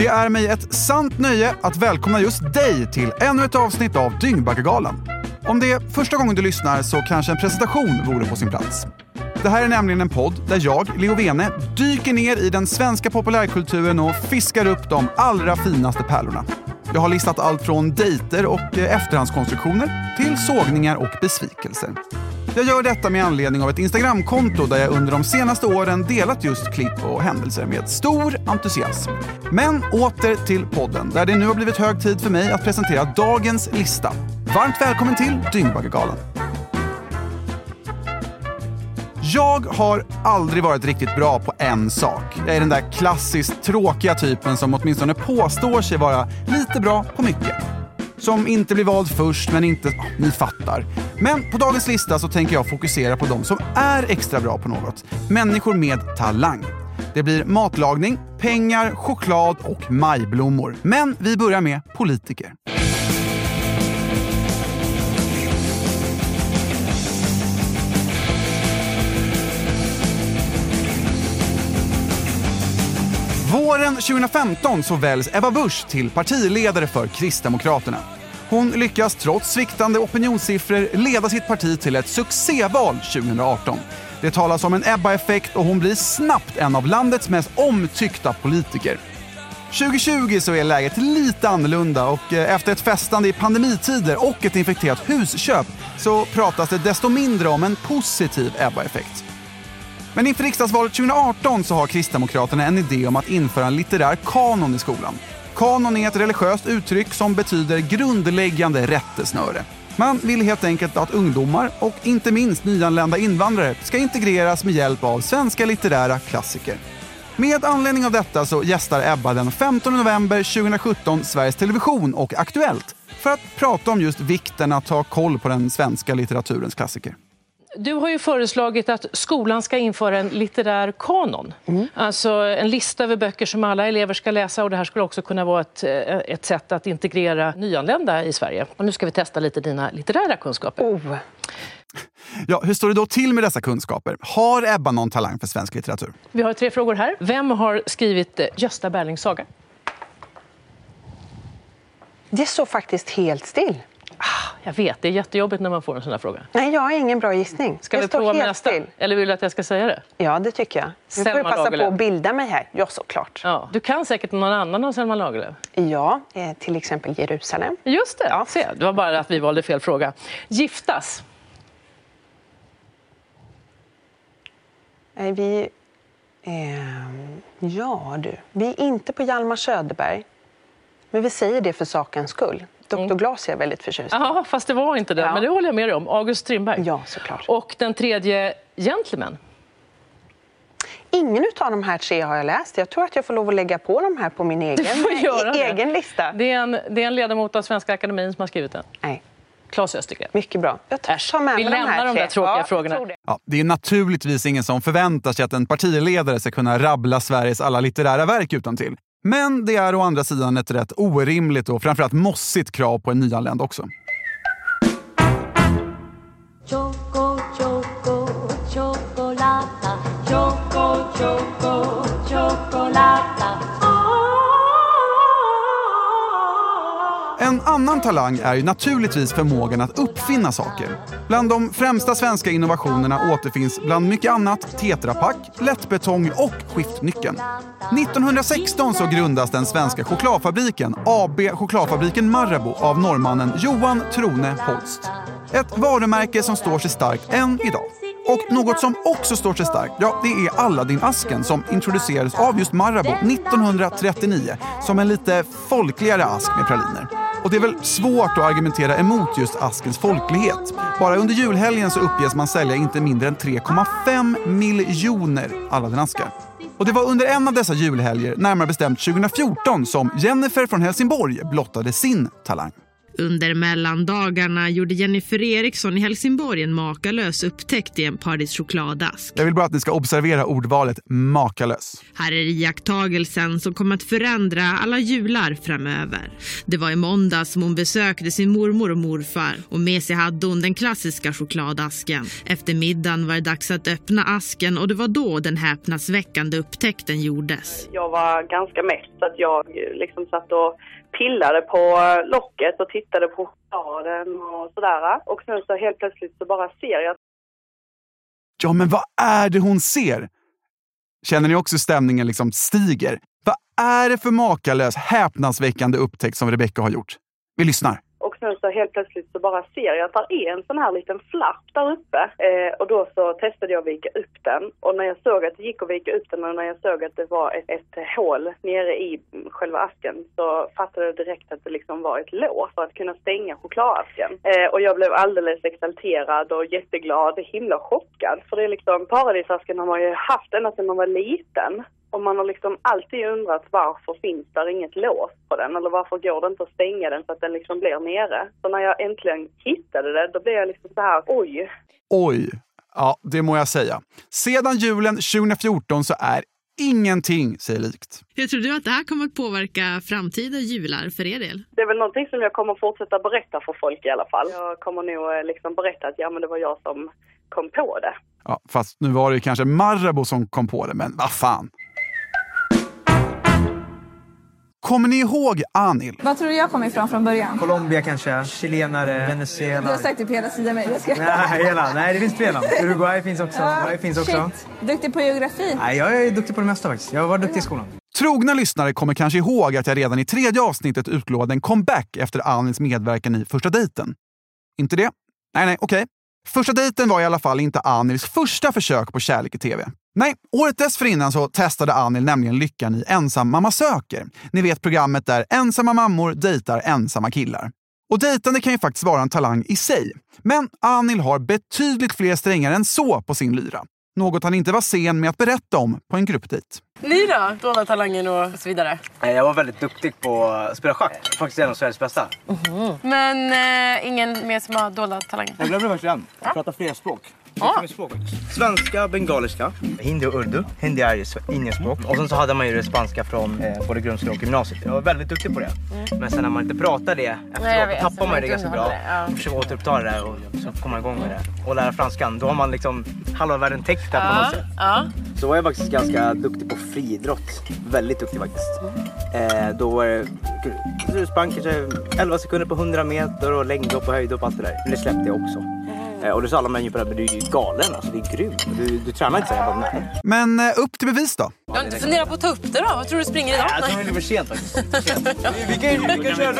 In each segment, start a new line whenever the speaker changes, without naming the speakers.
Det är mig ett sant nöje att välkomna just dig till ännu ett avsnitt av Dyngbaggegalan. Om det är första gången du lyssnar så kanske en presentation vore på sin plats. Det här är nämligen en podd där jag, Leo Vene, dyker ner i den svenska populärkulturen och fiskar upp de allra finaste pärlorna. Jag har listat allt från dejter och eh, efterhandskonstruktioner till sågningar och besvikelser. Jag gör detta med anledning av ett Instagramkonto där jag under de senaste åren delat just klipp och händelser med stor entusiasm. Men åter till podden där det nu har blivit hög tid för mig att presentera dagens lista. Varmt välkommen till Dyngbaggegalan. Jag har aldrig varit riktigt bra på en sak. Jag är den där klassiskt tråkiga typen som åtminstone påstår sig vara lite bra på mycket. Som inte blir vald först, men inte... Ni fattar. Men på dagens lista så tänker jag fokusera på de som är extra bra på något. Människor med talang. Det blir matlagning, pengar, choklad och majblommor. Men vi börjar med politiker. Våren 2015 så väljs Ebba Busch till partiledare för Kristdemokraterna. Hon lyckas trots sviktande opinionssiffror leda sitt parti till ett succéval 2018. Det talas om en Ebba-effekt och hon blir snabbt en av landets mest omtyckta politiker. 2020 så är läget lite annorlunda och eh, efter ett festande i pandemitider och ett infekterat husköp så pratas det desto mindre om en positiv Ebba-effekt. Men inför riksdagsvalet 2018 så har Kristdemokraterna en idé om att införa en litterär kanon i skolan. Kanon är ett religiöst uttryck som betyder grundläggande rättesnöre. Man vill helt enkelt att ungdomar och inte minst nyanlända invandrare ska integreras med hjälp av svenska litterära klassiker. Med anledning av detta så gästar Ebba den 15 november 2017 Sveriges Television och Aktuellt för att prata om just vikten att ha koll på den svenska litteraturens klassiker.
Du har ju föreslagit att skolan ska införa en litterär kanon. Mm. Alltså en lista över böcker som alla elever ska läsa och det här skulle också kunna vara ett, eh, ett sätt att integrera nyanlända i Sverige. Och nu ska vi testa lite dina litterära kunskaper.
Oh.
Ja, hur står det då till med dessa kunskaper? Har Ebba någon talang för svensk litteratur?
Vi har tre frågor här. Vem har skrivit eh, Gösta Berlings saga?
Det står faktiskt helt still.
Ah, jag vet, det är jättejobbigt när man får en sån här fråga.
Nej, jag har ingen bra gissning.
Ska
det
vi prova med nästa? Still. Eller vill du att jag ska säga det?
Ja, det tycker jag. Nu får jag passa Lagerlöf. på att bilda mig här. Ja, såklart.
Ja, du kan säkert någon annan av Selma Lagerlöf?
Ja, eh, till exempel Jerusalem.
Just det, ja. Se, det var bara att vi valde fel fråga. Giftas?
Nej, vi... Eh, ja, du. Vi är inte på Hjalmar Söderberg. Men vi säger det för sakens skull. Dr. Mm. Glas är jag väldigt förtjust
Ja, fast det var inte det. Ja. Men det håller jag med dig om. August Strindberg.
Ja, såklart.
Och den tredje, Gentleman.
Ingen av de här tre har jag läst. Jag tror att jag får lov att lägga på de här på min egen, egen lista.
Det är, en, det är en ledamot av Svenska Akademin som har skrivit den.
Nej.
Claes Östergren.
Mycket bra. Jag tar med
Vi
de
lämnar de där tråkiga ja, frågorna.
Det. Ja, det är naturligtvis ingen som förväntar sig att en partiledare ska kunna rabbla Sveriges alla litterära verk utan till. Men det är å andra sidan ett rätt orimligt och framförallt mossigt krav på en nyanländ också. Choco, choco, chocolata. Choco, choco, chocolata. En annan talang är ju naturligtvis förmågan att uppfinna saker. Bland de främsta svenska innovationerna återfinns bland mycket annat Tetra Pak, lättbetong och skiftnyckeln. 1916 så grundas den svenska chokladfabriken, AB Chokladfabriken Marabou, av norrmannen Johan Trone Holst. Ett varumärke som står sig starkt än idag. Och något som också står sig starkt, ja det är Aladdin-asken som introducerades av just Marabou 1939 som en lite folkligare ask med praliner. Och det är väl svårt att argumentera emot just askens folklighet. Bara under julhelgen så uppges man sälja inte mindre än 3,5 miljoner Aladdin-askar. Och det var under en av dessa julhelger, närmare bestämt 2014, som Jennifer från Helsingborg blottade sin talang.
Under mellandagarna gjorde Jennifer Eriksson i Helsingborg en makalös upptäckt i en Paris chokladask.
Jag vill bara att ni ska observera ordvalet makalös.
Här är iakttagelsen som kommer att förändra alla jular framöver. Det var i måndag som hon besökte sin mormor och morfar och med sig hade hon den klassiska chokladasken. Efter middagen var det dags att öppna asken och det var då den häpnadsväckande upptäckten gjordes.
Jag var ganska mätt så att jag liksom satt och pillade på locket och tittade på chokladen och sådär. Och sen så helt plötsligt så bara ser jag
Ja, men vad är det hon ser? Känner ni också stämningen liksom stiger? Vad är det för makalös, häpnadsväckande upptäckt som Rebecca har gjort? Vi lyssnar
nu så helt plötsligt så bara ser jag att det är en sån här liten flapp där uppe. Eh, och då så testade jag att vika upp den. Och när jag såg att det gick att vika upp den och när jag såg att det var ett, ett hål nere i själva asken så fattade jag direkt att det liksom var ett lås för att kunna stänga chokladasken. Eh, och jag blev alldeles exalterad och jätteglad, himla chockad. För det är liksom, paradisasken har man ju haft ända sedan man var liten. Och man har liksom alltid undrat varför finns där inget lås på den eller varför går det inte att stänga den så att den liksom blir nere. Så när jag äntligen hittade det, då blev jag liksom så här, oj.
Oj, ja det må jag säga. Sedan julen 2014 så är ingenting sig likt.
Hur tror du att det här kommer att påverka framtida jular för er del?
Det är väl någonting som jag kommer fortsätta berätta för folk i alla fall. Jag kommer nog eh, liksom berätta att ja men det var jag som kom på det.
Ja, fast nu var det ju kanske Marabou som kom på det, men vad fan. Kommer ni ihåg Anil?
Vad tror du jag kom ifrån från början?
Colombia kanske, chilenare,
Du
Venezuela.
har sagt typ hela. Jag ska...
Nej, hela. Nej, det finns fler namn. Uruguay finns också. Uruguay finns också.
Shit. Duktig på geografi.
Nej, jag är duktig på det mesta faktiskt. Jag var duktig i skolan.
Trogna lyssnare kommer kanske ihåg att jag redan i tredje avsnittet utlovade en comeback efter Anils medverkan i Första dejten. Inte det? Nej, nej, okej. Första dejten var i alla fall inte Anils första försök på kärlek i tv. Nej, året dessförinnan så testade Anil nämligen lyckan i Ensam mamma söker. Ni vet programmet där ensamma mammor dejtar ensamma killar. Och dejtande kan ju faktiskt vara en talang i sig. Men Anil har betydligt fler strängar än så på sin lyra. Något han inte var sen med att berätta om på en gruppdejt.
Ni då? Dolda talangen och så vidare.
Jag var väldigt duktig på att spela schack. Faktiskt en av Sveriges bästa.
Men eh, ingen mer som har dolda talanger?
Jag glömde faktiskt en. Jag pratar flera språk.
Ja.
språk. Svenska, bengaliska, hindi och urdu. Hindi är ju indienspråk. Och sen så hade man ju det spanska från eh, både grundskolan och gymnasiet. Jag var väldigt duktig på det. Men sen när man inte pratar det efteråt,
Nej, vet.
tappar man ju det ganska bra.
det, ja.
Försöker återuppta det där och så kommer man igång med det. Och lära franskan, då har man liksom halva världen täckt där på något
Ja,
sätt.
ja.
Så var jag faktiskt ganska duktig på friidrott. Väldigt duktig faktiskt. Eh, då var det, du sprang kanske 11 sekunder på 100 meter och längdhopp och höjdhopp och allt det där. Men det släppte jag också. Eh, och då sa alla människor på det, men du är ju galen alltså, det är grymt. Du, du tränar inte så här. Jag bara, nej.
Men eh, upp till bevis då.
Du har inte funderat på att ta upp det då? Vad tror du springer idag?
Jag tror det blir för sent faktiskt. Vi kan, vi kan köra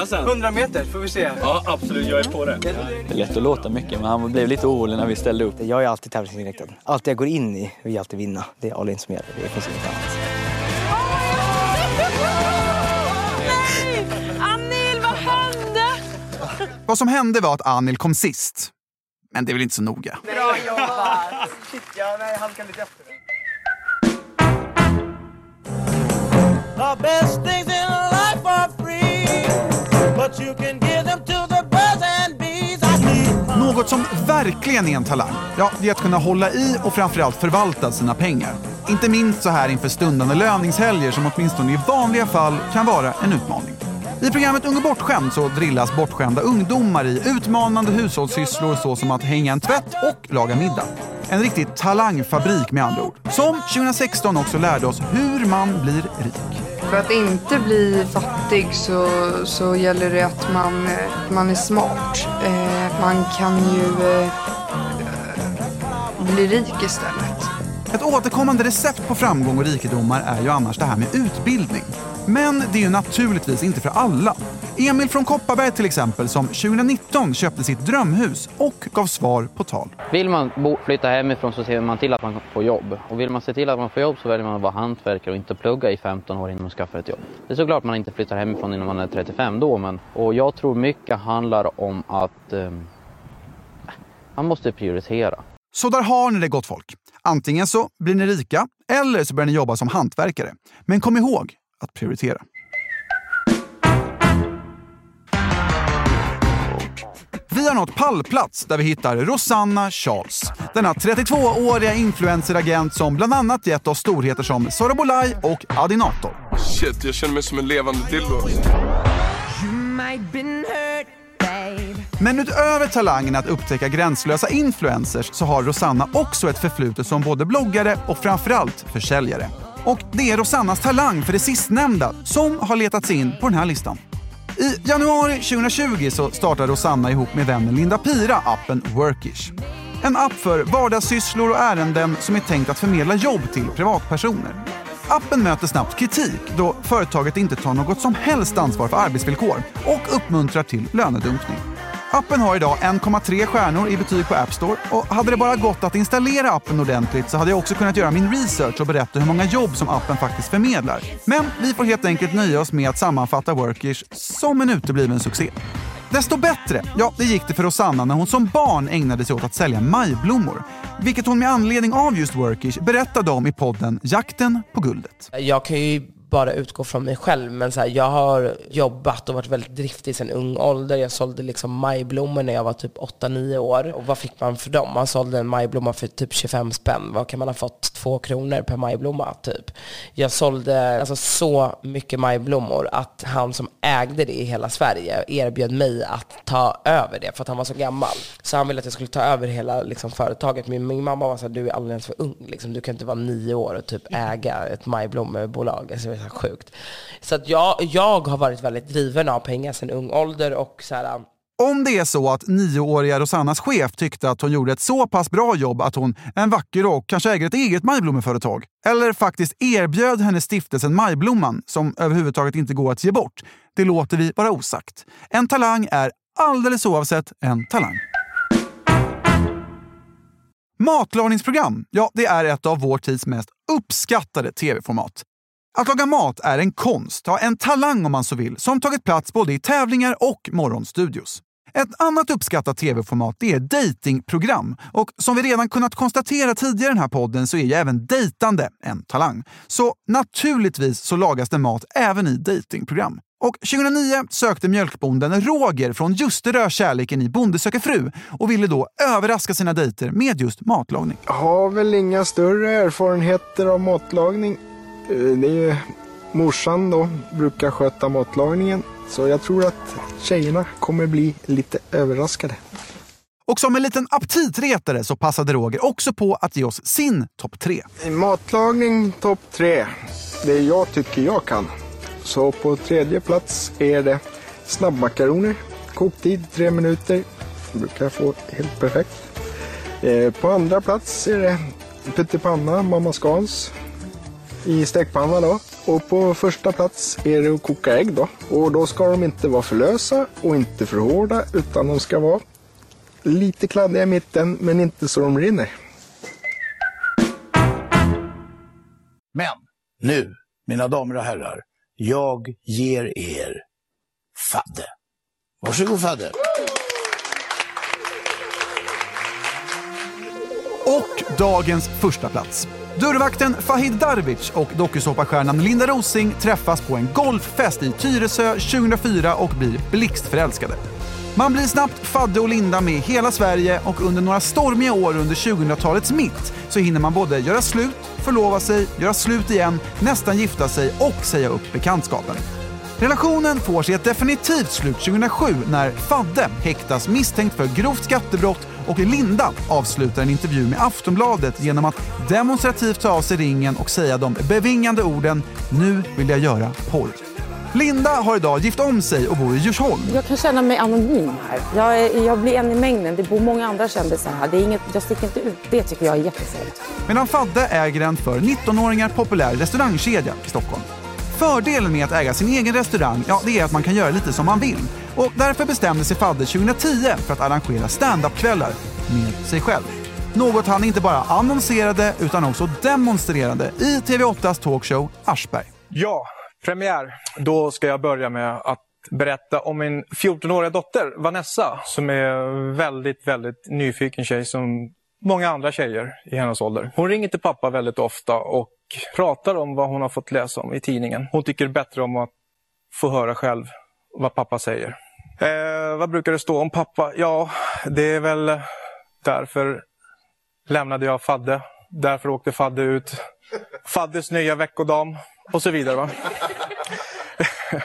rush 100 meter får vi se.
Ja, absolut. Jag är på det. Det är lätt att låta mycket, men han blev lite orolig när vi ställde upp.
Jag är alltid tävlingsinriktad. Allt jag går in i vill jag alltid vinna. Det är all in som gäller. Det finns inget annat.
Anil, vad hände?
Vad som hände var att Anil kom sist. Men det är väl inte så noga.
Bra jobbat! Shit, ja, nej, jag halkade lite efter.
The best things in life are free, but you can give them to the birds and bees. I need
Något som verkligen är en talang, ja, det är att kunna hålla i och framförallt förvalta sina pengar. Inte minst så här inför stundande löningshelger som åtminstone i vanliga fall kan vara en utmaning. I programmet Ung och bortskämd så drillas bortskämda ungdomar i utmanande hushållssysslor såsom att hänga en tvätt och laga middag. En riktig talangfabrik med andra ord. Som 2016 också lärde oss hur man blir rik.
För att inte bli fattig så, så gäller det att man, man är smart. Eh, man kan ju eh, bli rik istället.
Ett återkommande recept på framgång och rikedomar är ju annars det här med utbildning. Men det är ju naturligtvis inte för alla. Emil från Kopparberg till exempel, som 2019 köpte sitt drömhus och gav svar på tal.
Vill man bo, flytta hemifrån så ser man till att man får jobb. Och vill man se till att man får jobb så väljer man att vara hantverkare och inte plugga i 15 år innan man skaffar ett jobb. Det är såklart man inte flyttar hemifrån innan man är 35 då, men och jag tror mycket handlar om att eh, man måste prioritera.
Så där har ni det gott folk. Antingen så blir ni rika eller så börjar ni jobba som hantverkare. Men kom ihåg att prioritera. har nått pallplats där vi hittar Rosanna Charles. Denna 32-åriga influenceragent som bland annat gett oss storheter som Sara Bolaj och Adinator.
Shit, jag känner mig som en levande dildo.
Men utöver talangen att upptäcka gränslösa influencers så har Rosanna också ett förflutet som både bloggare och framförallt försäljare. Och det är Rosannas talang för det sistnämnda som har letats in på den här listan. I januari 2020 så startade Rosanna ihop med vännen Linda Pira appen Workish. En app för vardagssysslor och ärenden som är tänkt att förmedla jobb till privatpersoner. Appen möter snabbt kritik då företaget inte tar något som helst ansvar för arbetsvillkor och uppmuntrar till lönedumpning. Appen har idag 1,3 stjärnor i betyg på App Store och hade det bara gått att installera appen ordentligt så hade jag också kunnat göra min research och berätta hur många jobb som appen faktiskt förmedlar. Men vi får helt enkelt nöja oss med att sammanfatta Workish som en utebliven succé. Desto bättre, ja det gick det för Rosanna när hon som barn ägnade sig åt att sälja majblommor. Vilket hon med anledning av just Workish berättade om i podden Jakten på guldet.
Jag kan ju bara utgå från mig själv, men så här, jag har jobbat och varit väldigt driftig sedan ung ålder. Jag sålde liksom majblommor när jag var typ 8-9 år. Och vad fick man för dem? Man sålde en majblomma för typ 25 spänn. Vad kan man ha fått? Två kronor per majblomma, typ. Jag sålde alltså, så mycket majblommor att han som ägde det i hela Sverige erbjöd mig att ta över det, för att han var så gammal. Så han ville att jag skulle ta över hela liksom, företaget. Men min mamma var så här, du är alldeles för ung. Liksom. Du kan inte vara nio år och typ äga ett majblommebolag. Alltså, är så sjukt. Så att jag, jag har varit väldigt driven av pengar sedan ung ålder och så här, um,
Om det är så att nioåriga Rosannas chef tyckte att hon gjorde ett så pass bra jobb att hon, en vacker och kanske äger ett eget majblommeföretag, eller faktiskt erbjöd henne stiftelsen Majblomman, som överhuvudtaget inte går att ge bort, det låter vi vara osagt. En talang är alldeles oavsett en talang. Matlagningsprogram, ja det är ett av vår tids mest uppskattade tv-format. Att laga mat är en konst, ja, en talang om man så vill, som tagit plats både i tävlingar och morgonstudios. Ett annat uppskattat tv-format är datingprogram. Och som vi redan kunnat konstatera tidigare i den här podden så är ju även dejtande en talang. Så naturligtvis så lagas det mat även i datingprogram. Och 2009 sökte mjölkbonden Roger från Ljusterö kärleken i Bonde söker fru och ville då överraska sina dejter med just matlagning.
Jag Har väl inga större erfarenheter av matlagning. Det är ju morsan då, brukar sköta matlagningen. Så jag tror att tjejerna kommer bli lite överraskade.
Och som en liten aptitretare så passade Roger också på att ge oss sin topp tre.
Matlagning topp tre. Det jag tycker jag kan. Så på tredje plats är det snabbmakaroner. Koktid tre minuter. Brukar få helt perfekt. Eh, På andra plats är det pyttipanna, mamma Scans. I stekpanna då. Och på första plats är det att koka ägg då. Och då ska de inte vara för lösa och inte för hårda utan de ska vara lite kladdiga i mitten men inte så de rinner.
Men nu, mina damer och herrar, jag ger er Fadde. Varsågod Fadde.
Och dagens första plats. Dörrvakten Fahid Darvic och dokusåpastjärnan Linda Rosing träffas på en golffest i Tyresö 2004 och blir blixtförälskade. Man blir snabbt Fadde och Linda med hela Sverige och under några stormiga år under 2000-talets mitt så hinner man både göra slut, förlova sig, göra slut igen, nästan gifta sig och säga upp bekantskapen. Relationen får sig ett definitivt slut 2007 när Fadde häktas misstänkt för grovt skattebrott och Linda avslutar en intervju med Aftonbladet genom att demonstrativt ta av sig ringen och säga de bevingande orden “Nu vill jag göra porr”. Linda har idag gift om sig och bor i Djursholm.
Jag kan känna mig anonym här. Jag, är, jag blir en i mängden. Det bor många andra kändisar här. Det är inget, jag sticker inte ut. Det tycker jag är jättefint.
Medan Fadde äger en för 19-åringar populär restaurangkedja i Stockholm. Fördelen med att äga sin egen restaurang, ja, det är att man kan göra lite som man vill. Och därför bestämde sig Fadde 2010 för att arrangera standup-kvällar med sig själv. Något han inte bara annonserade utan också demonstrerade i TV8s talkshow Aschberg.
Ja, premiär. Då ska jag börja med att berätta om min 14-åriga dotter Vanessa som är väldigt, väldigt nyfiken tjej som många andra tjejer i hennes ålder. Hon ringer till pappa väldigt ofta och pratar om vad hon har fått läsa om i tidningen. Hon tycker bättre om att få höra själv vad pappa säger. Eh, vad brukar det stå om pappa? Ja, det är väl därför lämnade jag Fadde. Därför åkte Fadde ut. Faddes nya veckodam och så vidare. Va?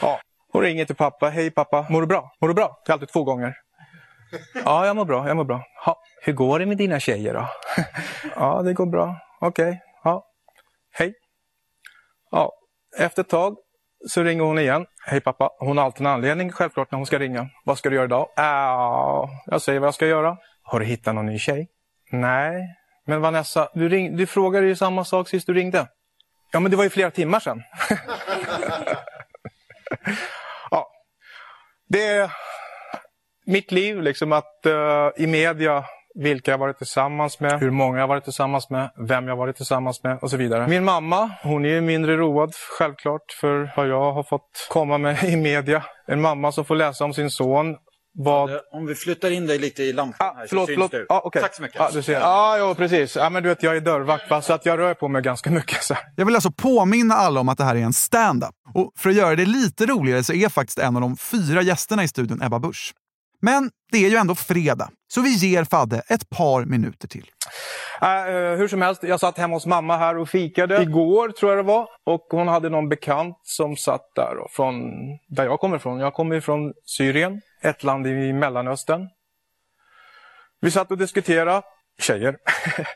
ja. Hon ringer till pappa. Hej pappa, mår du bra? Mår du bra? Det är alltid två gånger. Ja, jag mår bra. Jag mår bra. Ha, hur går det med dina tjejer då? ja, det går bra. Okej. Okay. Ja. Efter ett tag så ringer hon igen. Hej pappa. Hon har alltid en anledning självklart när hon ska ringa. Vad ska du göra idag? Äh, jag säger vad jag ska göra. Har du hittat någon ny tjej? Nej. Men Vanessa, du, ring, du frågade ju samma sak sist du ringde. Ja, men det var ju flera timmar sedan. ja. Det är mitt liv, liksom att uh, i media vilka jag varit tillsammans med, hur många jag varit tillsammans med, vem jag varit tillsammans med och så vidare. Min mamma, hon är mindre road självklart för vad jag har fått komma med i media. En mamma som får läsa om sin son vad...
Om vi flyttar in dig lite i lampan
ah,
här
förlåt,
så
förlåt.
syns du.
Ah, okay.
Tack så mycket.
Ah, du ser. Ah, ja, precis. Ah, men du vet, jag är dörrvakt va? så att jag rör på mig ganska mycket. Så.
Jag vill alltså påminna alla om att det här är en stand-up. Och för att göra det lite roligare så är faktiskt en av de fyra gästerna i studion Ebba Busch. Men det är ju ändå fredag, så vi ger Fadde ett par minuter till.
Uh, hur som helst, jag satt hemma hos mamma här och fikade igår tror jag det var. Och hon hade någon bekant som satt där och från där jag kommer ifrån. Jag kommer ifrån Syrien, ett land i Mellanöstern. Vi satt och diskuterade, tjejer,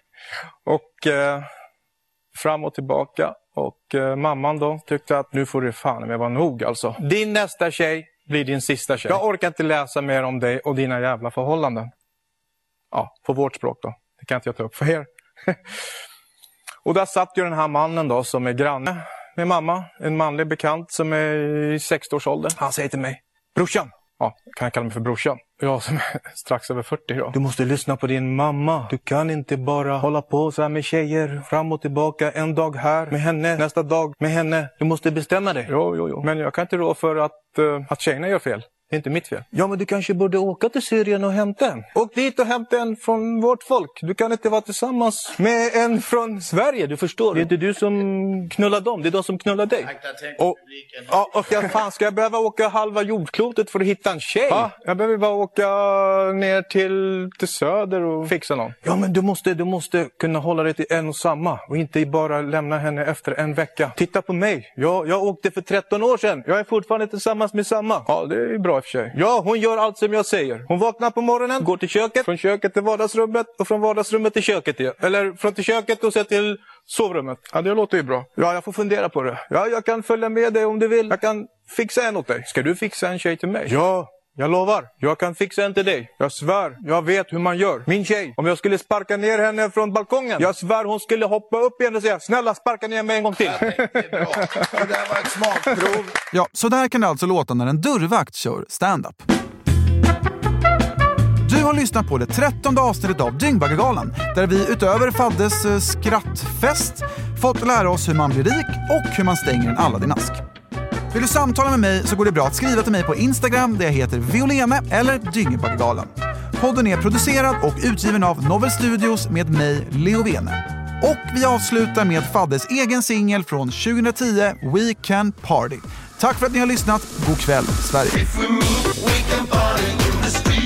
och uh, fram och tillbaka. Och uh, mamman då tyckte att nu får det fan med vara nog alltså. Din nästa tjej blir din sista tjej. Jag orkar inte läsa mer om dig och dina jävla förhållanden. Ja, på vårt språk då. Det kan inte jag ta upp för er. och där satt ju den här mannen då som är granne med mamma. En manlig bekant som är i 60-årsåldern. Han säger till mig, brorsan. Ja, kan jag kalla mig för brorsan. Jag som är strax över 40 då. Du måste lyssna på din mamma. Du kan inte bara hålla på så här med tjejer. Fram och tillbaka. En dag här med henne, nästa dag med henne. Du måste bestämma dig. Jo, jo, jo. Men jag kan inte rå för att, uh, att tjejerna gör fel. Det är inte mitt fel. Ja, men du kanske borde åka till Syrien och hämta en. Åk dit och hämta en från vårt folk. Du kan inte vara tillsammans med en från Sverige, du förstår. Det är inte du som knullar dem, det är de som knullar dig. Och, ja, och jag, fan, ska jag behöva åka halva jordklotet för att hitta en tjej? Ja, jag behöver bara åka ner till, till söder och fixa någon. Ja, men du måste, du måste kunna hålla dig till en och samma och inte bara lämna henne efter en vecka. Titta på mig. Jag, jag åkte för 13 år sedan. Jag är fortfarande tillsammans med samma. Ja, det är bra i och för sig. Ja, hon gör allt som jag säger. Hon vaknar på morgonen, går till köket, från köket till vardagsrummet och från vardagsrummet till köket igen. Eller från till köket och sen till sovrummet. Ja, det låter ju bra. Ja, jag får fundera på det. Ja, jag kan följa med dig om du vill. Jag kan fixa en åt dig. Ska du fixa en tjej till mig? Ja, jag lovar, jag kan fixa en till dig. Jag svär, jag vet hur man gör. Min tjej, om jag skulle sparka ner henne från balkongen. Jag svär hon skulle hoppa upp igen och säga snälla sparka ner mig en gång till.
Det där var ett smakprov.
Ja, så där kan det alltså låta när en dörrvakt kör stand-up. Du har lyssnat på det trettonde avsnittet av Dyngbaggegalan där vi utöver Faddes eh, skrattfest fått lära oss hur man blir rik och hur man stänger en Aladdin-ask. Vill du samtala med mig så går det bra att skriva till mig på Instagram där jag heter Violene eller Dyngebaggegalan. Podden är producerad och utgiven av Novel Studios med mig, Leo Vene. Och vi avslutar med Faddes egen singel från 2010, We Can Party. Tack för att ni har lyssnat. God kväll, Sverige.
We can party.